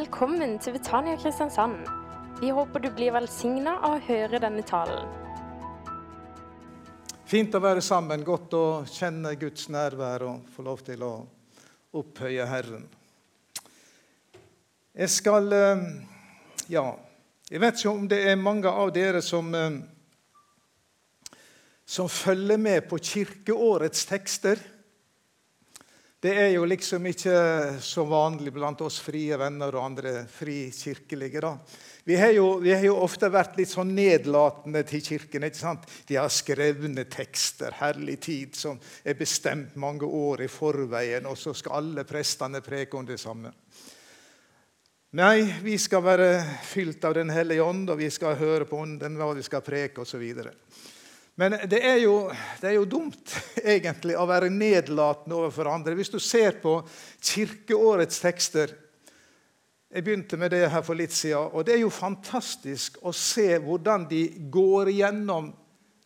Velkommen til Betania Kristiansand. Vi håper du blir velsigna av å høre denne talen. Fint å være sammen. Godt å kjenne Guds nærvær og få lov til å opphøye Herren. Jeg skal eh, Ja, jeg vet ikke om det er mange av dere som eh, som følger med på kirkeårets tekster. Det er jo liksom ikke så vanlig blant oss frie venner og andre frikirkelige. da. Vi har, jo, vi har jo ofte vært litt sånn nedlatende til Kirken. ikke sant? De har skrevne tekster, herlig tid, som er bestemt mange år i forveien, og så skal alle prestene preke om det samme. Nei, vi skal være fylt av Den hellige ånd, og vi skal høre på Ånden hva vi skal preke osv. Men det er, jo, det er, jo, dumt egentlig å være nedlatende overfor andre. Hvis du ser på kirkeårets tekster Jeg begynte med det her for litt siden. Og det er jo fantastisk å se hvordan de går gjennom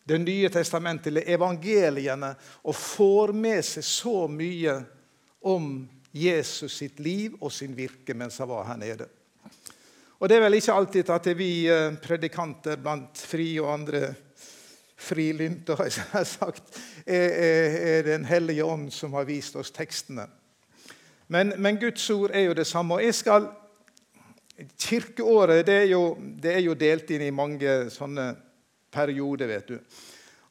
Det nye testamentet, eller evangeliene, og får med seg så mye om Jesus sitt liv og sin virke mens han var her nede. Og Det er vel ikke alltid at vi eh, predikanter blant fri og andre frilynte, har jeg sagt, er, Den hellige ånd som har vist oss tekstene. Men, men, Guds ord er jo det samme. og jeg skal, Kirkeåret det er, jo, det er jo delt inn i mange sånne perioder, vet du.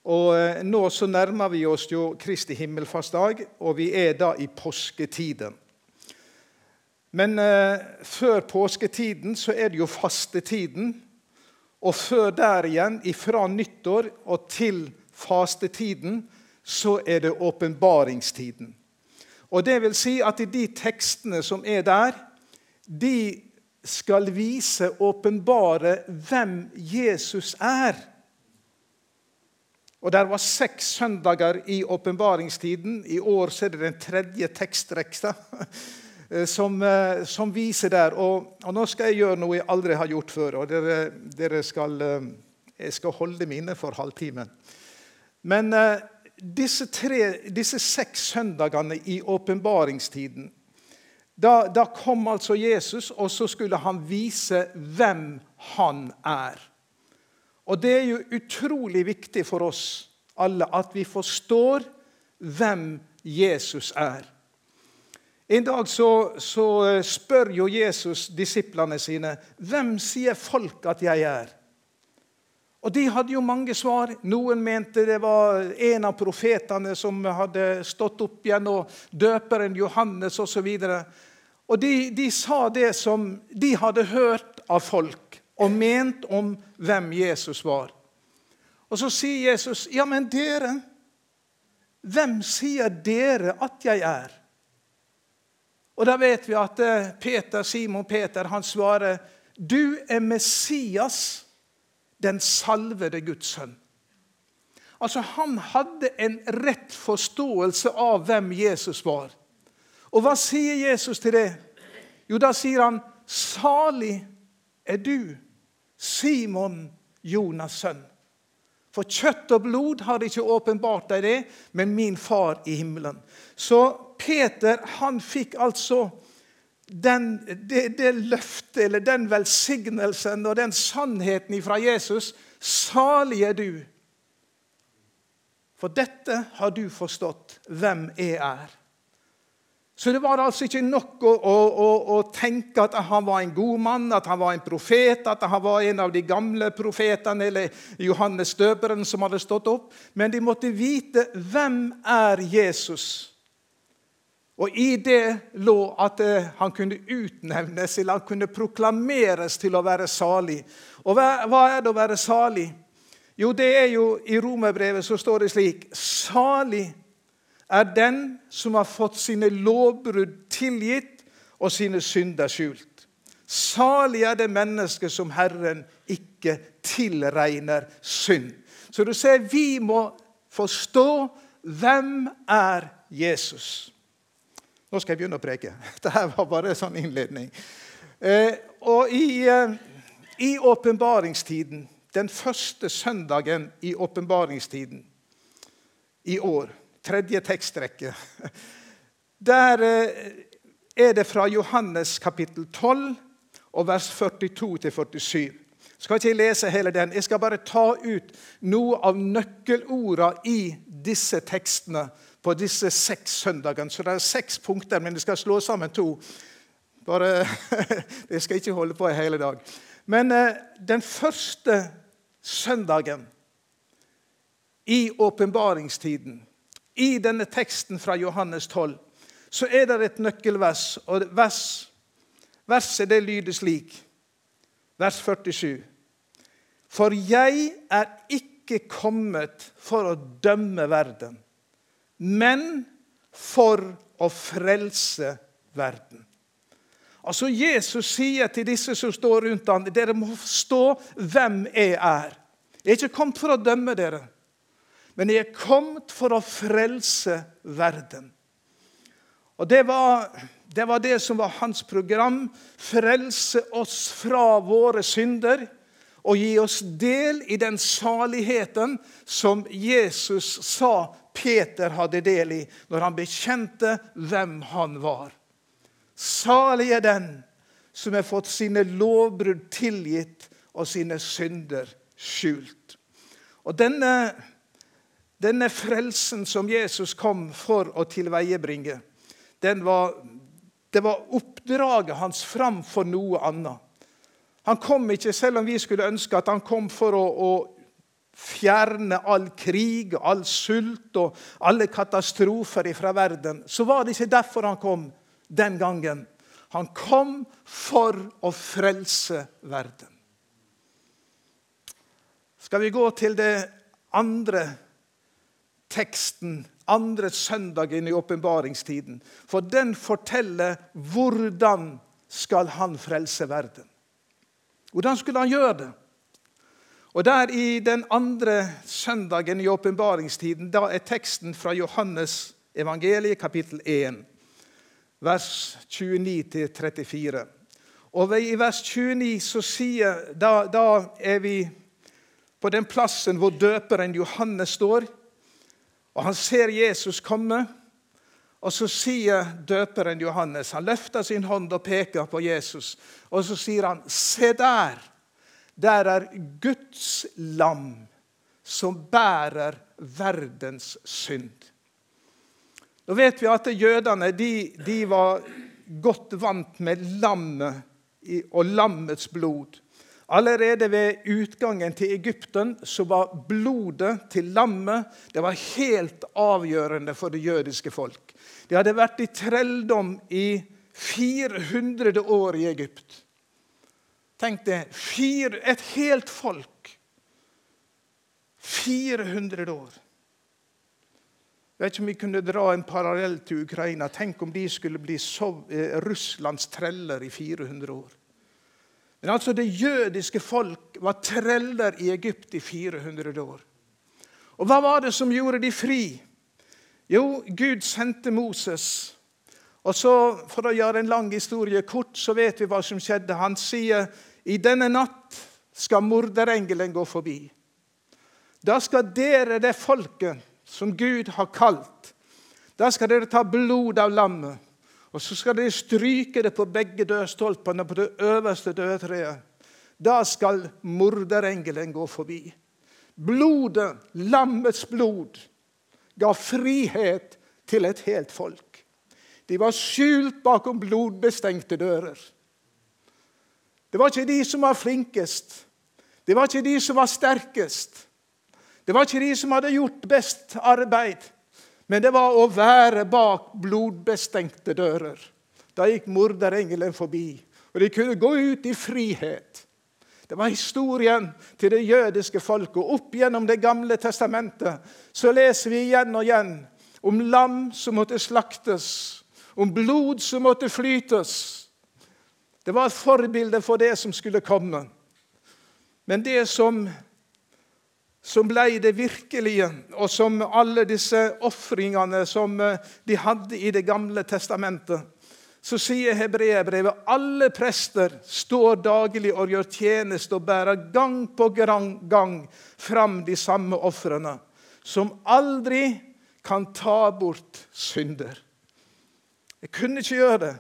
Og eh, Nå så nærmer vi oss jo Kristi himmelfartsdag, og vi er da i påsketiden. Men eh, før påsketiden så er det jo fastetiden. Og før der igjen, fra nyttår og til fastetiden, så er det åpenbaringstiden. Og det vil si at de tekstene som er der, de skal vise, åpenbare, hvem Jesus er. Og Der var seks søndager i åpenbaringstiden. I år så er det den tredje tekstreksa. Eh, som, eh, som, viser der. Og, og, nå skal jeg gjøre noe jeg aldri har gjort før. og dere, dere skal, eh, Jeg skal holde mine for halvtimen. Men disse, tre, disse, seks søndagene i åpenbaringstiden da, da, kom altså Jesus, og så skulle han vise hvem han er. Og det er jo utrolig viktig for oss alle at vi forstår hvem Jesus er. En dag så, så, eh, spør jo Jesus disiplene sine hvem sier folk at jeg er. Og De hadde jo mange svar. Noen mente det var en av profetene som hadde stått opp igjen, og døperen Johannes osv. Og, de, de sa det som de hadde hørt av folk og ment om hvem Jesus var. Og så sier Jesus, 'Ja, men dere, hvem sier dere at jeg er?' Og Da vet vi at eh, Peter, Simon Peter han svarer, 'Du er Messias, den salvede Guds sønn'. Altså, Han hadde en rett forståelse av hvem Jesus var. Og hva sier Jesus til det? Jo, da sier han, 'Salig er du, Simon, Jonas' sønn'. For kjøtt og blod har ikke åpenbart deg det, men min far i himmelen. Så Peter han fikk altså den, det, det løftet, eller den velsignelsen og den sannheten fra Jesus. Salig er du. For dette har du forstått hvem jeg er. Så det var altså ikke nok å, å, å, tenke at han var en god mann, at han var en profet, at han var en av de gamle profetene eller Johannes døperen som hadde stått opp. Men de måtte vite hvem er Jesus og I det lå at eh, han kunne utnevnes eller han kunne proklameres til å være salig. Og hva, er det å være salig? Jo, det er jo I romerbrevet så står det slik Salig er den som har fått sine lovbrudd tilgitt og sine synder skjult. Salig er det mennesket som Herren ikke tilregner synd. Så du ser, vi må forstå hvem er Jesus nå skal jeg begynne å preke. Dette var bare en sånn innledning. Eh, og i, eh, i åpenbaringstiden, den første søndagen i åpenbaringstiden i år, tredje tekstrekke, der eh, er det fra Johannes kapittel 12 og vers 42-47. Skal ikke jeg lese hele den. Jeg skal bare ta ut noe av nøkkelordene i disse tekstene på disse seks søndagene. Så det er seks punkter, men jeg skal slå sammen to. Bare, Jeg skal ikke holde på i hele dag. Men eh, den første søndagen i åpenbaringstiden, i denne teksten fra Johannes 12, så er det et nøkkelvers. og vers, Verset det lyder slik, vers 47. For jeg er ikke kommet for å dømme verden, men for å frelse verden. Altså Jesus sier til disse som står rundt ham, dere må forstå hvem jeg er. Jeg er ikke kommet for å dømme dere, men jeg er kommet for å frelse verden. Og det var, det var det som var hans program. Frelse oss fra våre synder og gi oss del i den saligheten som Jesus sa Peter hadde del i når han bekjente hvem han var. Salig er den som har fått sine lovbrudd tilgitt og sine synder skjult. Og denne, denne frelsen som Jesus kom for å tilveiebringe, var, det var oppdraget hans framfor noe annet. Han kom ikke, selv om vi skulle ønske at han kom for å, å fjerne all krig, all sult og alle katastrofer fra verden, så var det ikke derfor han kom den gangen. Han kom for å frelse verden. Skal vi gå til det andre teksten, andre søndagen i åpenbaringstiden? For den forteller hvordan skal han frelse verden. Hvordan skulle han gjøre det? Og der I den andre søndagen i åpenbaringstiden da er teksten fra Johannes evangeliet, kapittel 1, vers 29-34. Og I vers 29 så sier da, da er vi på den plassen hvor døperen Johannes står. Og Han ser Jesus komme. Og så sier døperen Johannes Han løfter sin hånd og peker på Jesus. Og så sier han, 'Se der! Der er Guds lam som bærer verdens synd.' Nå vet vi at jødene de, de var godt vant med lammet og lammets blod. Allerede ved utgangen til Egypten så var blodet til lammet det var helt avgjørende for det jødiske folk. De hadde vært i trelldom i 400 år i Egypt. Tenk det. Et helt folk. 400 år. Jeg vet ikke om vi kunne dra en parallell til Ukraina. Tenk om de skulle bli Sov eh, Russlands treller i 400 år. Men altså det jødiske folk var treller i Egypt i 400 år. Og hva var det som gjorde de fri? Jo, Gud sendte Moses. Og så, For å gjøre en lang historie kort, så vet vi hva som skjedde. Han sier i denne natt skal morderengelen gå forbi. Da skal dere, det folket som Gud har kalt, da skal dere ta blod av lammet. Og så skal dere stryke det på begge dørstolpene på det øverste dødtreet. Da skal morderengelen gå forbi. Blodet, lammets blod, ga frihet til et helt folk. De var skjult bakom blodbestengte dører. Det var ikke de som var flinkest. Det var ikke de som var sterkest. Det var ikke de som hadde gjort best arbeid. Men det var å være bak blodbestengte dører. Da gikk morderengelen forbi, og de kunne gå ut i frihet. Det var historien til det jødiske folket. Opp gjennom Det gamle testamentet så leser vi igjen og igjen om lam som måtte slaktes, om blod som måtte flytes. Det var et forbilde for det som skulle komme. Men det som, som ble det virkelige, og som alle disse ofringene som eh, de hadde i Det gamle testamentet, så sier hebreerbrevet alle prester står daglig og gjør tjeneste og bærer gang på gang fram de samme ofrene, som aldri kan ta bort synder. Jeg kunne ikke gjøre det.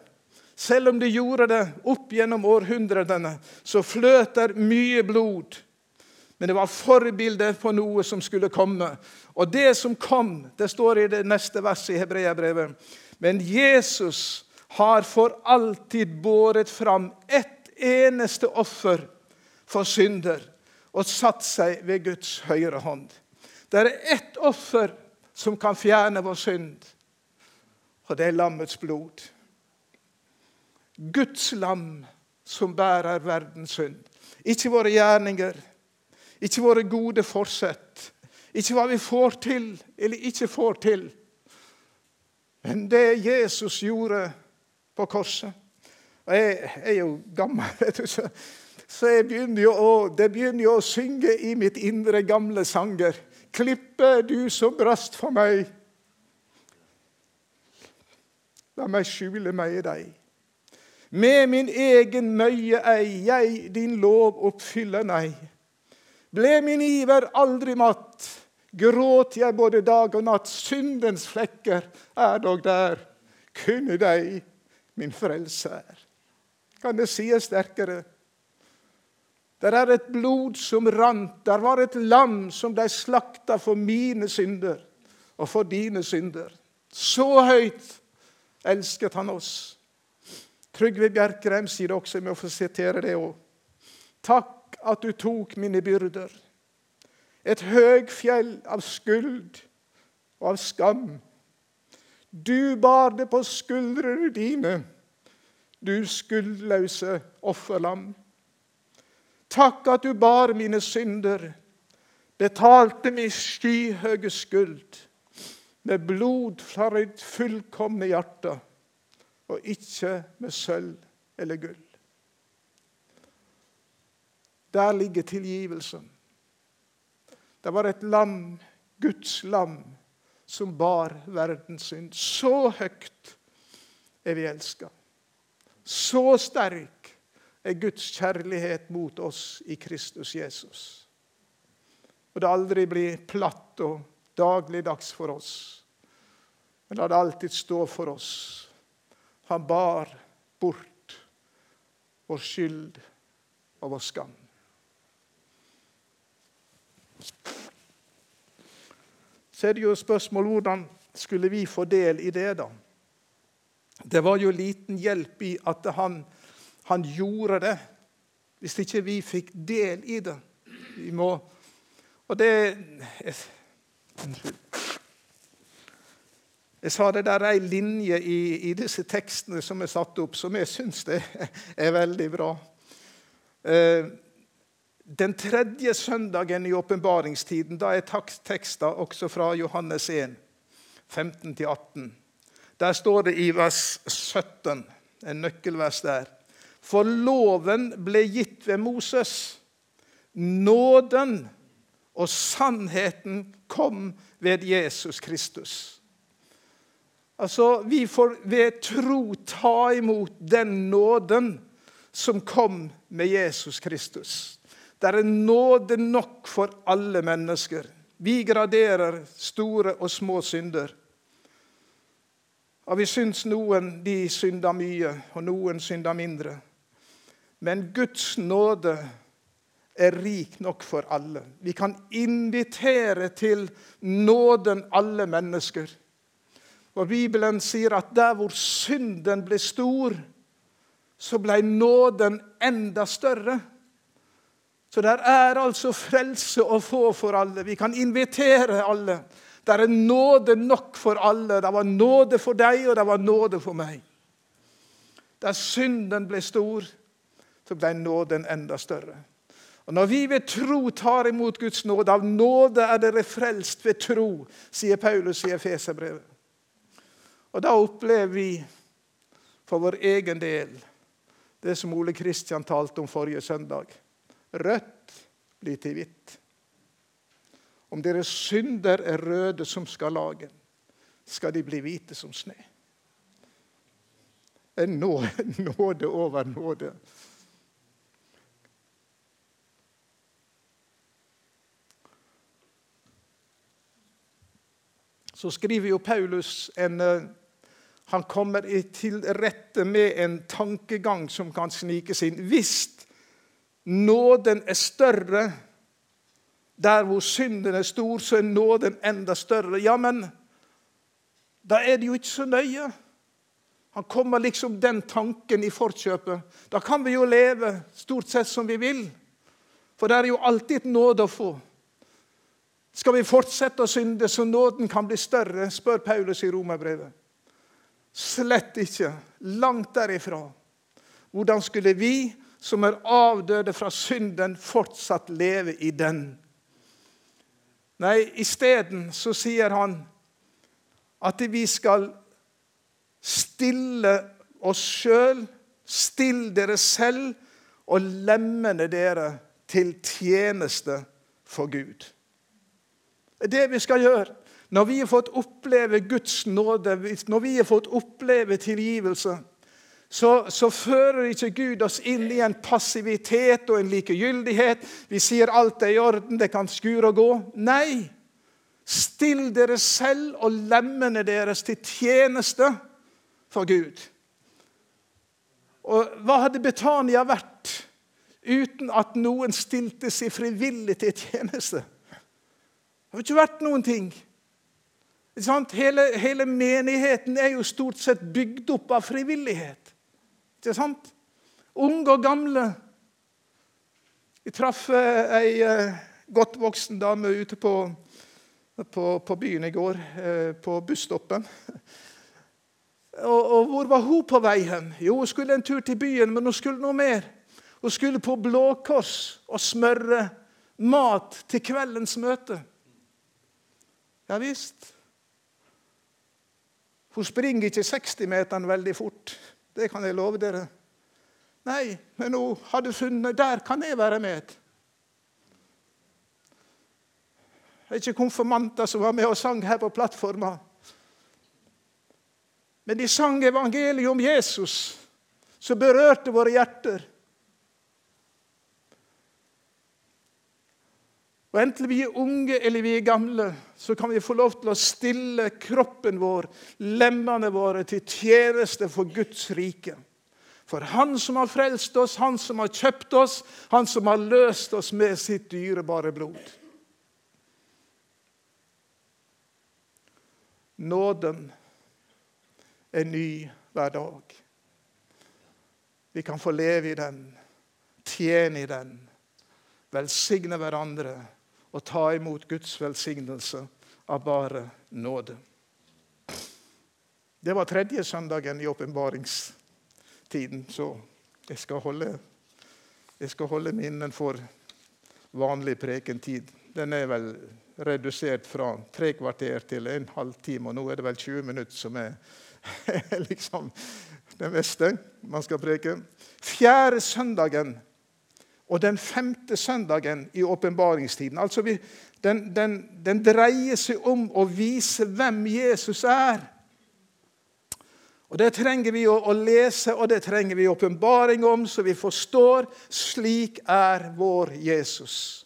Selv om de gjorde det opp gjennom århundrene, så fløt der mye blod. Men det var forbildet på noe som skulle komme. Og det som kom, det står i det neste verset i Hebreabrevet. Men Jesus har for alltid båret fram ett eneste offer for synder og satt seg ved Guds høyre hånd. Det er ett offer som kan fjerne vår synd, og det er lammets blod. Guds lam som bærer verdens synd. Ikke våre gjerninger, ikke våre gode forsett, ikke hva vi får til eller ikke får til. Men det Jesus gjorde på korset og Jeg er jo gammel, vet du, så jeg begynner å, det begynner jo å synge i mitt indre gamle sanger. Klippe, du som brast for meg. La meg skjule meg i deg. Med min egen møye ei, jeg din lov oppfyller nei. Ble min iver aldri matt, gråt jeg både dag og natt. Syndens flekker er dog der, kunne deg min frelse er. Kan det sies sterkere? Der er et blod som rant. Der var et lam som de slakta for mine synder og for dine synder. Så høyt elsket han oss. Trygve Bjerkreim sier det også, jeg må få sitere det òg. Takk at du tok mine byrder. Et høgfjell av skuld og av skam. Du bar det på skuldrene dine, du skuldløse offerlam. Takk at du bar mine synder, betalte min skyhøye skuld med blod fra ditt fullkomne hjerte og ikke med sølv eller gull. Der ligger tilgivelsen. Det var et lam, Guds lam, som bar verdens synd. Så høyt er vi elska. Så sterk er Guds kjærlighet mot oss i Kristus Jesus. Og det aldri blir platt og dagligdags for oss, men la det alltid stå for oss han bar bort vår skyld og vår skam. Så er det jo spørsmål hvordan skulle vi få del i det, da? Det var jo liten hjelp i at han, han gjorde det, hvis ikke vi fikk del i det. Vi må Og det Unnskyld. Jeg sa det der er ei linje i, i, disse tekstene som er satt opp, som jeg syns er veldig bra. Eh, den tredje søndagen i åpenbaringstiden da er tekster også fra Johannes 1, 15-18. Der står det i vers 17, en nøkkelvers der. For loven ble gitt ved Moses. Nåden og sannheten kom ved Jesus Kristus. Altså, Vi får ved tro ta imot den nåden som kom med Jesus Kristus. Det er nåde nok for alle mennesker. Vi graderer store og små synder. Og Vi syns noen de synder mye, og noen synder mindre. Men Guds nåde er rik nok for alle. Vi kan invitere til nåden alle mennesker. Og Bibelen sier at der hvor synden ble stor, så ble nåden enda større. Så der er altså frelse å få for alle. Vi kan invitere alle. Det er nåde nok for alle. Det var nåde for deg, og det var nåde for meg. Der synden ble stor, så ble nåden enda større. Og Når vi ved tro tar imot Guds nåde Av nåde er dere frelst ved tro, sier Paulus i Efeserbrevet. Og da opplever vi for vår egen del det som Ole Kristian talte om forrige søndag. Rødt blir til hvitt. Om deres synder er røde som skarlagen, skal de bli hvite som snø. En nåde over nåde. Så skriver jo Paulus en eh, han kommer til rette med en tankegang som kan snike sin. Hvis nåden er større der hvor synden er stor, så er nåden enda større. Ja, men da er det jo ikke så nøye. Han kommer liksom den tanken i forkjøpet. Da kan vi jo leve stort sett som vi vil. For det er jo alltid et nåde å få. Skal vi fortsette å synde så nåden kan bli større, spør Paulus i romerbrevet. Slett ikke. Langt derifra. Hvordan skulle vi som er avdøde fra synden, fortsatt leve i den? Nei, isteden så sier han at vi skal stille oss sjøl, stille dere selv og lemmene dere til tjeneste for Gud. Det er det vi skal gjøre. Når vi har fått oppleve Guds nåde, når vi har fått oppleve tilgivelse, så, så, fører ikke Gud oss inn i en passivitet og en likegyldighet. Vi sier alt er i orden, det kan skure og gå. Nei. Still dere selv og lemmene deres til tjeneste for Gud. Og hva hadde Betania vært uten at noen stilte seg frivillig til tjeneste? Det hadde ikke vært noen ting. Hele, hele menigheten er jo stort sett bygd opp av frivillighet. Ikke sant? Unge og gamle. Vi traff eh, ei eh, godt voksen dame ute på, på, på byen i går, eh, på busstoppen. Og, og, hvor var hun på vei hen? Jo, hun skulle en tur til byen, men hun skulle noe mer. Hun skulle på Blå Kors og smøre mat til kveldens møte. Ja visst. Hun springer ikke 60-meteren veldig fort. Det kan jeg love dere. Nei, men hun hadde funnet Der kan jeg være med. Det er ikke konfirmanter som var med og sang her på plattforma. Men de sang evangeliet om Jesus, som berørte våre hjerter. Og Enten vi er unge eller vi er gamle, så kan vi få lov til å stille kroppen vår, lemmene våre, til tjeneste for Guds rike. For Han som har frelst oss, Han som har kjøpt oss, Han som har løst oss med sitt dyrebare blod. Nåden er ny hver dag. Vi kan få leve i den, tjene i den, velsigne hverandre og ta imot Guds velsignelse av bare nåde. Det var tredje søndagen i åpenbaringstiden, så jeg skal holde, jeg skal holde meg innenfor vanlig prekentid. Den er vel redusert fra tre kvarter til en halvtime, og nå er det vel 20 minutter som er liksom det meste man skal preke. Fjerde søndagen og den femte søndagen i åpenbaringstiden. Altså den, den, den, dreier seg om å vise hvem Jesus er. Og Det trenger vi å, å lese, og det trenger vi åpenbaring om, så vi forstår slik er vår Jesus.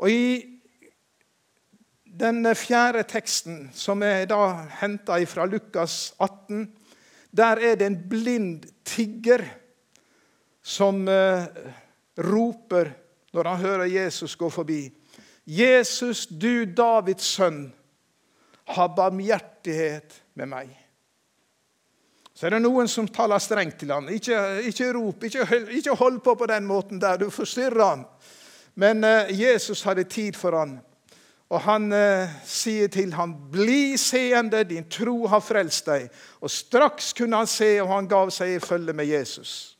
Og I den fjerde teksten, som er da henta fra Lukas 18, der er det en blind tigger som eh, roper når han hører Jesus gå forbi. Jesus, du Davids sønn, ha barmhjertighet med meg. Så er det noen som taler strengt til ham. Ikke, ikke rop, ikke, ikke, hold på på den måten der. Du forstyrrer ham. Men eh, Jesus hadde tid for ham. Og han eh, sier til ham, 'Bli seende, din tro har frelst deg.' Og straks kunne han se, og han gav seg i følge med Jesus.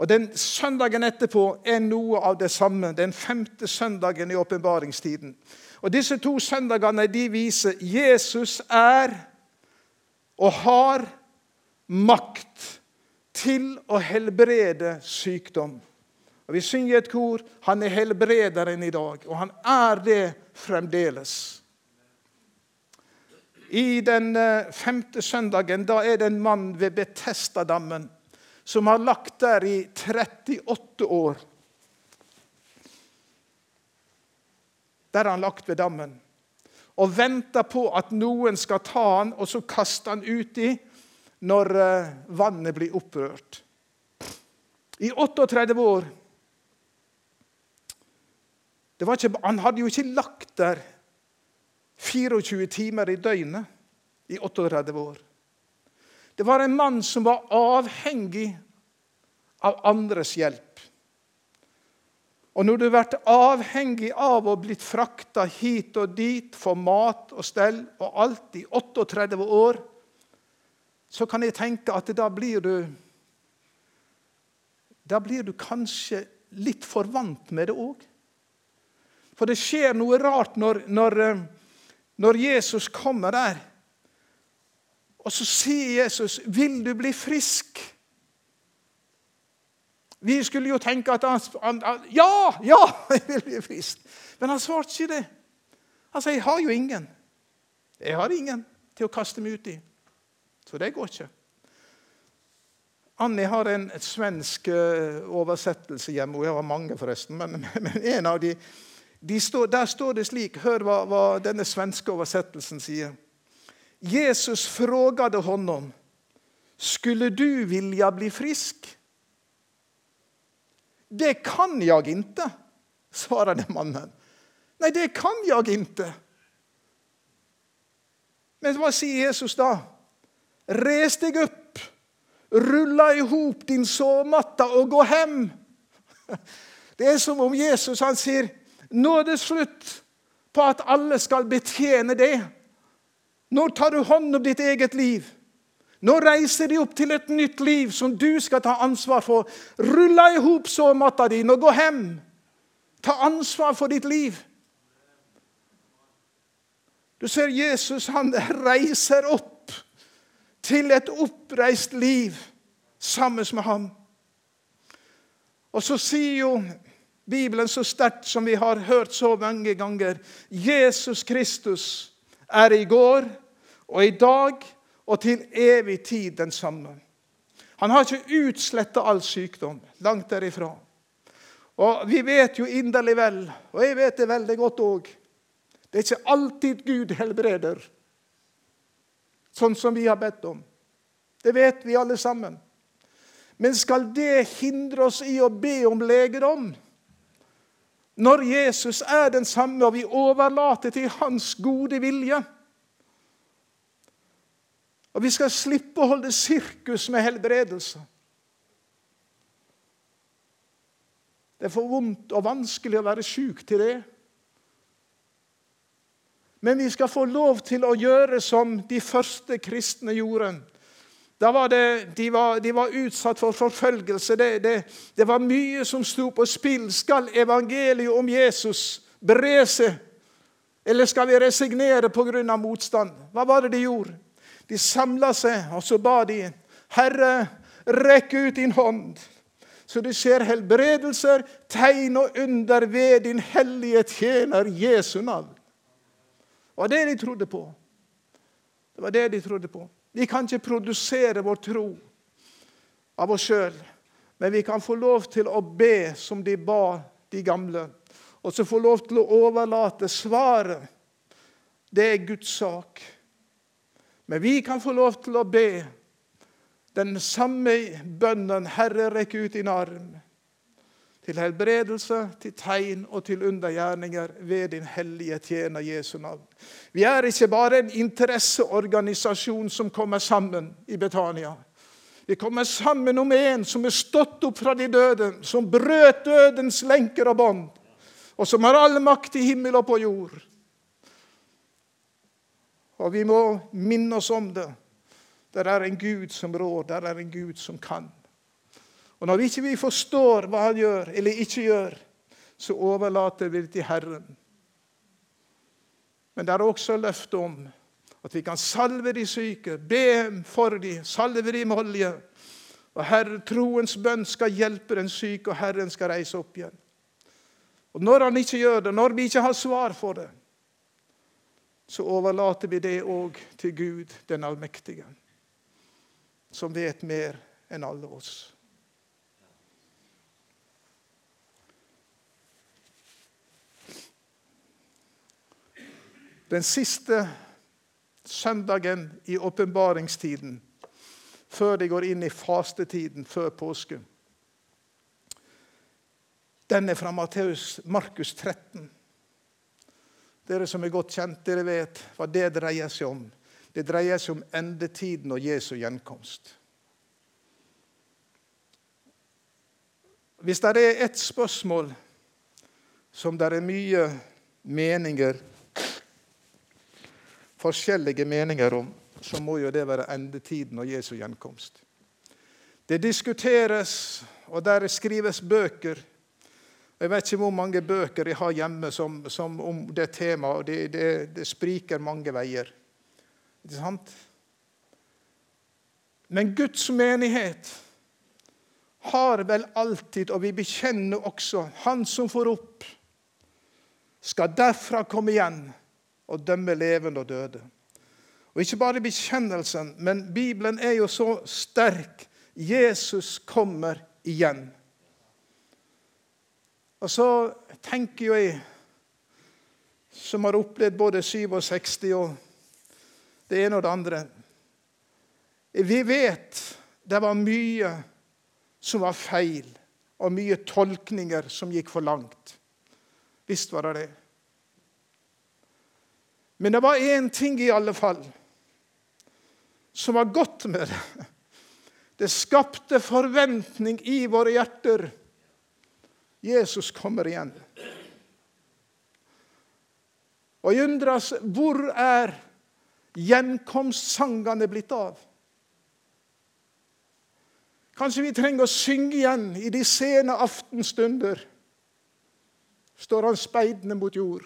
Og Den søndagen etterpå er noe av det samme. Den femte søndagen i åpenbaringstiden. Og Disse to søndagene de viser Jesus er og har makt til å helbrede sykdom. Og Vi synger et kor han er helbrederen i dag, og han er det fremdeles. I den eh, femte søndagen da er det en mann ved Betestadammen som har lagt der i 38 år. Der har han lagt ved dammen. og venter på at noen skal ta han, og så kaste han uti når eh, vannet blir opprørt. I 38 år ikke, Han hadde jo ikke lagt der 24 timer i døgnet i 38 år. Det var en mann som var avhengig av andres hjelp. Og når du vært avhengig av å blitt frakta hit og dit for mat og stell og alt i 38 år, så kan jeg tenke at da blir du Da blir du kanskje litt for vant med det òg. For det skjer noe rart når, når, når Jesus kommer der. Og så sier Jesus, 'Vil du bli frisk?' Vi skulle jo tenke at han, han, han Ja, ja, jeg vil bli frisk. Men han svarte ikke det. Han sa, 'Jeg har jo ingen. Jeg har ingen til å kaste meg ut i.' Så det går ikke. Annie har en svensk uh, oversettelse hjemme. Hun har mange, forresten. Men, men en av de, de står, der står det slik Hør hva, hva denne svenske oversettelsen sier. Jesus frågade honom, skulle du vilja bli frisk? Det kan jag inte, svarade mannen. Nej, det kan jag inte. Men hva sier Jesus da? Res deg opp, rulla i hop din sovmatta og gå hjem. Det er som om Jesus han sier, nå er det slutt på at alle skal betjene det. Nå tar du hånd om ditt eget liv. Nå reiser de opp til et nytt liv som du skal ta ansvar for. Rulla i hop såmatta di og gå hjem. Ta ansvar for ditt liv. Du ser Jesus han reiser opp til et oppreist liv sammen med ham. Og så sier jo Bibelen så sterkt som vi har hørt så mange ganger Jesus Kristus er i går og i dag og til evig tid den samme. Han har ikke utsletta all sykdom. Langt derifra. Og Vi vet jo inderlig vel, og jeg vet det veldig godt òg, det er ikke alltid Gud helbreder sånn som vi har bedt om. Det vet vi alle sammen. Men skal det hindre oss i å be om legedom? Når Jesus er den samme, og vi overlater til hans gode vilje, og vi skal slippe å holde sirkus med helbredelse. Det er for vondt og vanskelig å være sjuk til det. Men vi skal få lov til å gjøre som de første kristne gjorde. Var det, de, var, de, var, utsatt for forfølgelse. Det, det, det var mye som sto på spill. Skal evangeliet om Jesus bre seg, eller skal vi resignere pga. motstand? Hva var det de gjorde? De samla seg, og så ba de. Herre, rekk ut din hånd, så det skjer helbredelser, tegn og under ved din hellige tjener Jesu navn. Det var det de trodde på. Det var det de trodde på. Vi kan ikke produsere vår tro av oss sjøl, men vi kan få lov til å be som de ba de gamle, og så få lov til å overlate svaret. Det er Guds sak. Men vi kan få lov til å be den samme bønnen 'Herre, rekk ut din arm' til helbredelse, til tegn og til undergjerninger ved din hellige tjener Jesu navn. Vi er ikke bare en interesseorganisasjon som kommer sammen i Betania. Vi kommer sammen om en som er stått opp fra de døde, som brøt dødens lenker og bånd, og som har all makt i himmel og på jord. Og vi må minne oss om det. Der er en Gud som rår, der er en Gud som kan. Og Når vi ikke forstår hva han gjør eller ikke gjør, så overlater vi det til Herren. Men det er også løfte om at vi kan salve de syke, be for dem, salve dem med olje. Og Herre, troens bønn skal hjelpe den syke, og Herren skal reise opp igjen. Og Når han ikke gjør det, når vi ikke har svar for det, så overlater vi det òg til Gud den allmektige, som vet mer enn alle oss. Den siste søndagen i åpenbaringstiden, før de går inn i fastetiden før påske. Den er fra Matteus, Markus 13. Dere som er godt kjent, dere vet hva det dreier seg om. Det dreier seg om endetiden og Jesu gjenkomst. Hvis det er ett spørsmål som det er mye meninger forskjellige meninger om, så må jo det være endetiden og Jesu gjenkomst. Det diskuteres, og der skrives bøker jeg vet ikke hvor mange bøker jeg har hjemme som, som om det temaet. det, det, det, spriker mange veier. Ikke sant? Men Guds menighet har vel alltid, og vi bekjenner også, Han som får opp, skal derfra komme igjen og dømme levende og døde. Og Ikke bare bekjennelsen, men Bibelen er jo så sterk. Jesus kommer igjen. Og så tenker jo jeg, som har opplevd både 67 og det ene og det andre Vi vet det var mye som var feil, og mye tolkninger som gikk for langt. Visst var det det. Men det var én ting i alle fall som var godt med det. Det skapte forventning i våre hjerter Jesus kommer igjen. Og jeg undres hvor er gjenkomstsangene blitt av? Kanskje vi trenger å synge igjen i de sene aftenstunder. Står han speidende mot jord.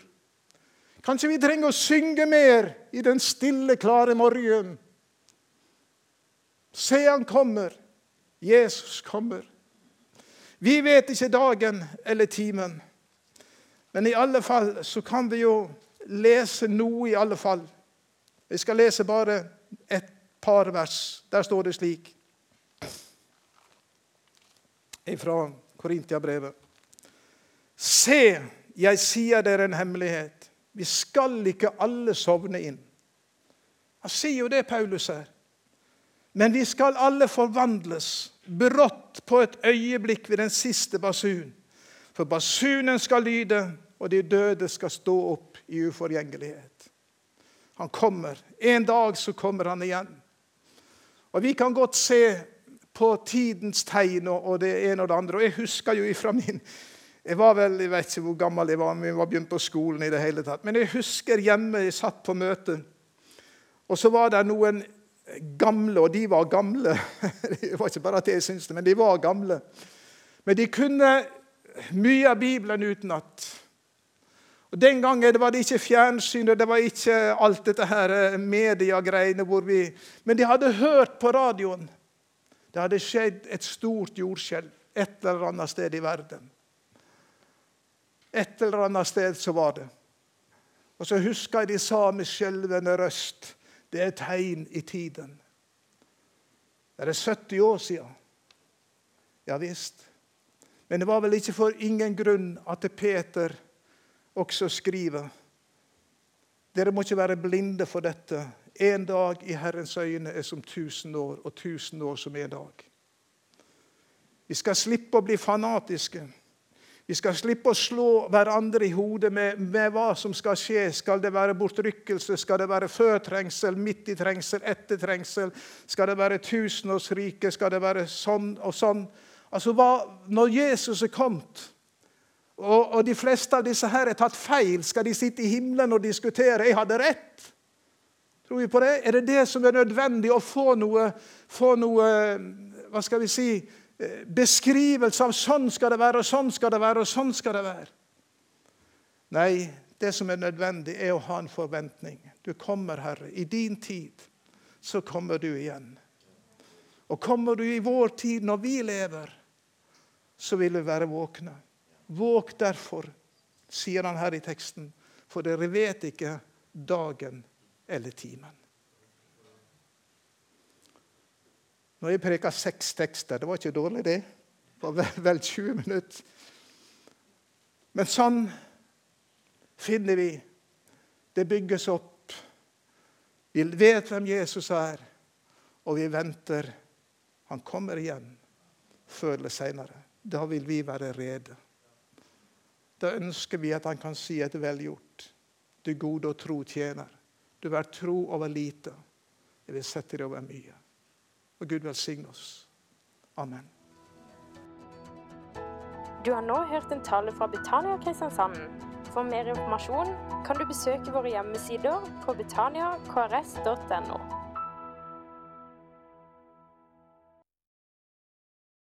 Kanskje vi trenger å synge mer i den stille, klare morgenen. Se, han kommer. Jesus kommer. Vi vet ikke dagen eller timen, men i alle fall så kan vi jo lese noe, i alle fall. Jeg skal lese bare et par vers. Der står det slik fra Korintiabrevet. Se, jeg sier dere en hemmelighet. Vi skal ikke alle sovne inn. Han sier jo det Paulus her. Men vi skal alle forvandles brått på et øyeblikk ved den siste basun. For basunen skal lyde, og de døde skal stå opp i uforgjengelighet. Han kommer. En dag så kommer han igjen. Og Vi kan godt se på tidens tegn og det ene og det andre. Og Jeg husker jo ifra min Jeg var vel, jeg vet ikke hvor gammel jeg var, men jeg var begynt på skolen. i det hele tatt. Men jeg husker hjemme jeg satt på møte, og så var det noen gamle, og de var gamle. Det var ikke bare at jeg syntes det, men de var gamle. Men de kunne mye av Bibelen utenat. Og Den gangen var det ikke fjernsyn og det var ikke alt dette her eh, mediegreiene. hvor vi... Men de hadde hørt på radioen. Det hadde skjedd et stort jordskjelv et eller annet sted i verden. Et eller annet sted så var det. Og så husker jeg de sa med skjelvende røst det er tegn i tiden. Det er 70 år siden. Ja visst. Men det var vel ikke for ingen grunn at Peter også skriver Dere må ikke være blinde for dette. En dag i Herrens øyne er som tusen år, og tusen år som en dag. Vi skal slippe å bli fanatiske. Vi skal slippe å slå hverandre i hodet med, med, hva som skal skje. Skal det være bortrykkelse? Skal det være før trengsel, midt i trengsel, etter trengsel? Skal det være tusenårsrike? Skal det være sånn og sånn? Altså, hva, Når Jesus er kommet, og, og, de fleste av disse her er tatt feil, skal de sitte i himmelen og diskutere 'Jeg hadde rett'? Tror vi på det? Er det det som er nødvendig å få noe, få noe hva skal vi si, beskrivelse av sånn skal det være, og sånn skal det være, og sånn skal det være. Nei, det som er nødvendig, er å ha en forventning. Du kommer, Herre. I din tid så kommer du igjen. Og kommer du i vår tid, når vi lever, så vil vi være våkne. Våk derfor, sier han her i teksten, for dere vet ikke dagen eller timen. Når jeg preka seks tekster Det var ikke dårlig, det. Var vel 20 minutter. Men sånn finner vi Det bygges opp. Vi vet hvem Jesus er, og vi venter. Han kommer igjen før eller senere. Da vil vi være rede. Da ønsker vi at han kan si et velgjort. Du gode og tro tjener. Du er tro over lite. Jeg vil sette deg over mye. Og Gud velsigne oss. Amen. Du har nå hørt en tale fra Betania Kristiansand. For mer informasjon kan du besøke våre hjemmesider på betaniakrs.no.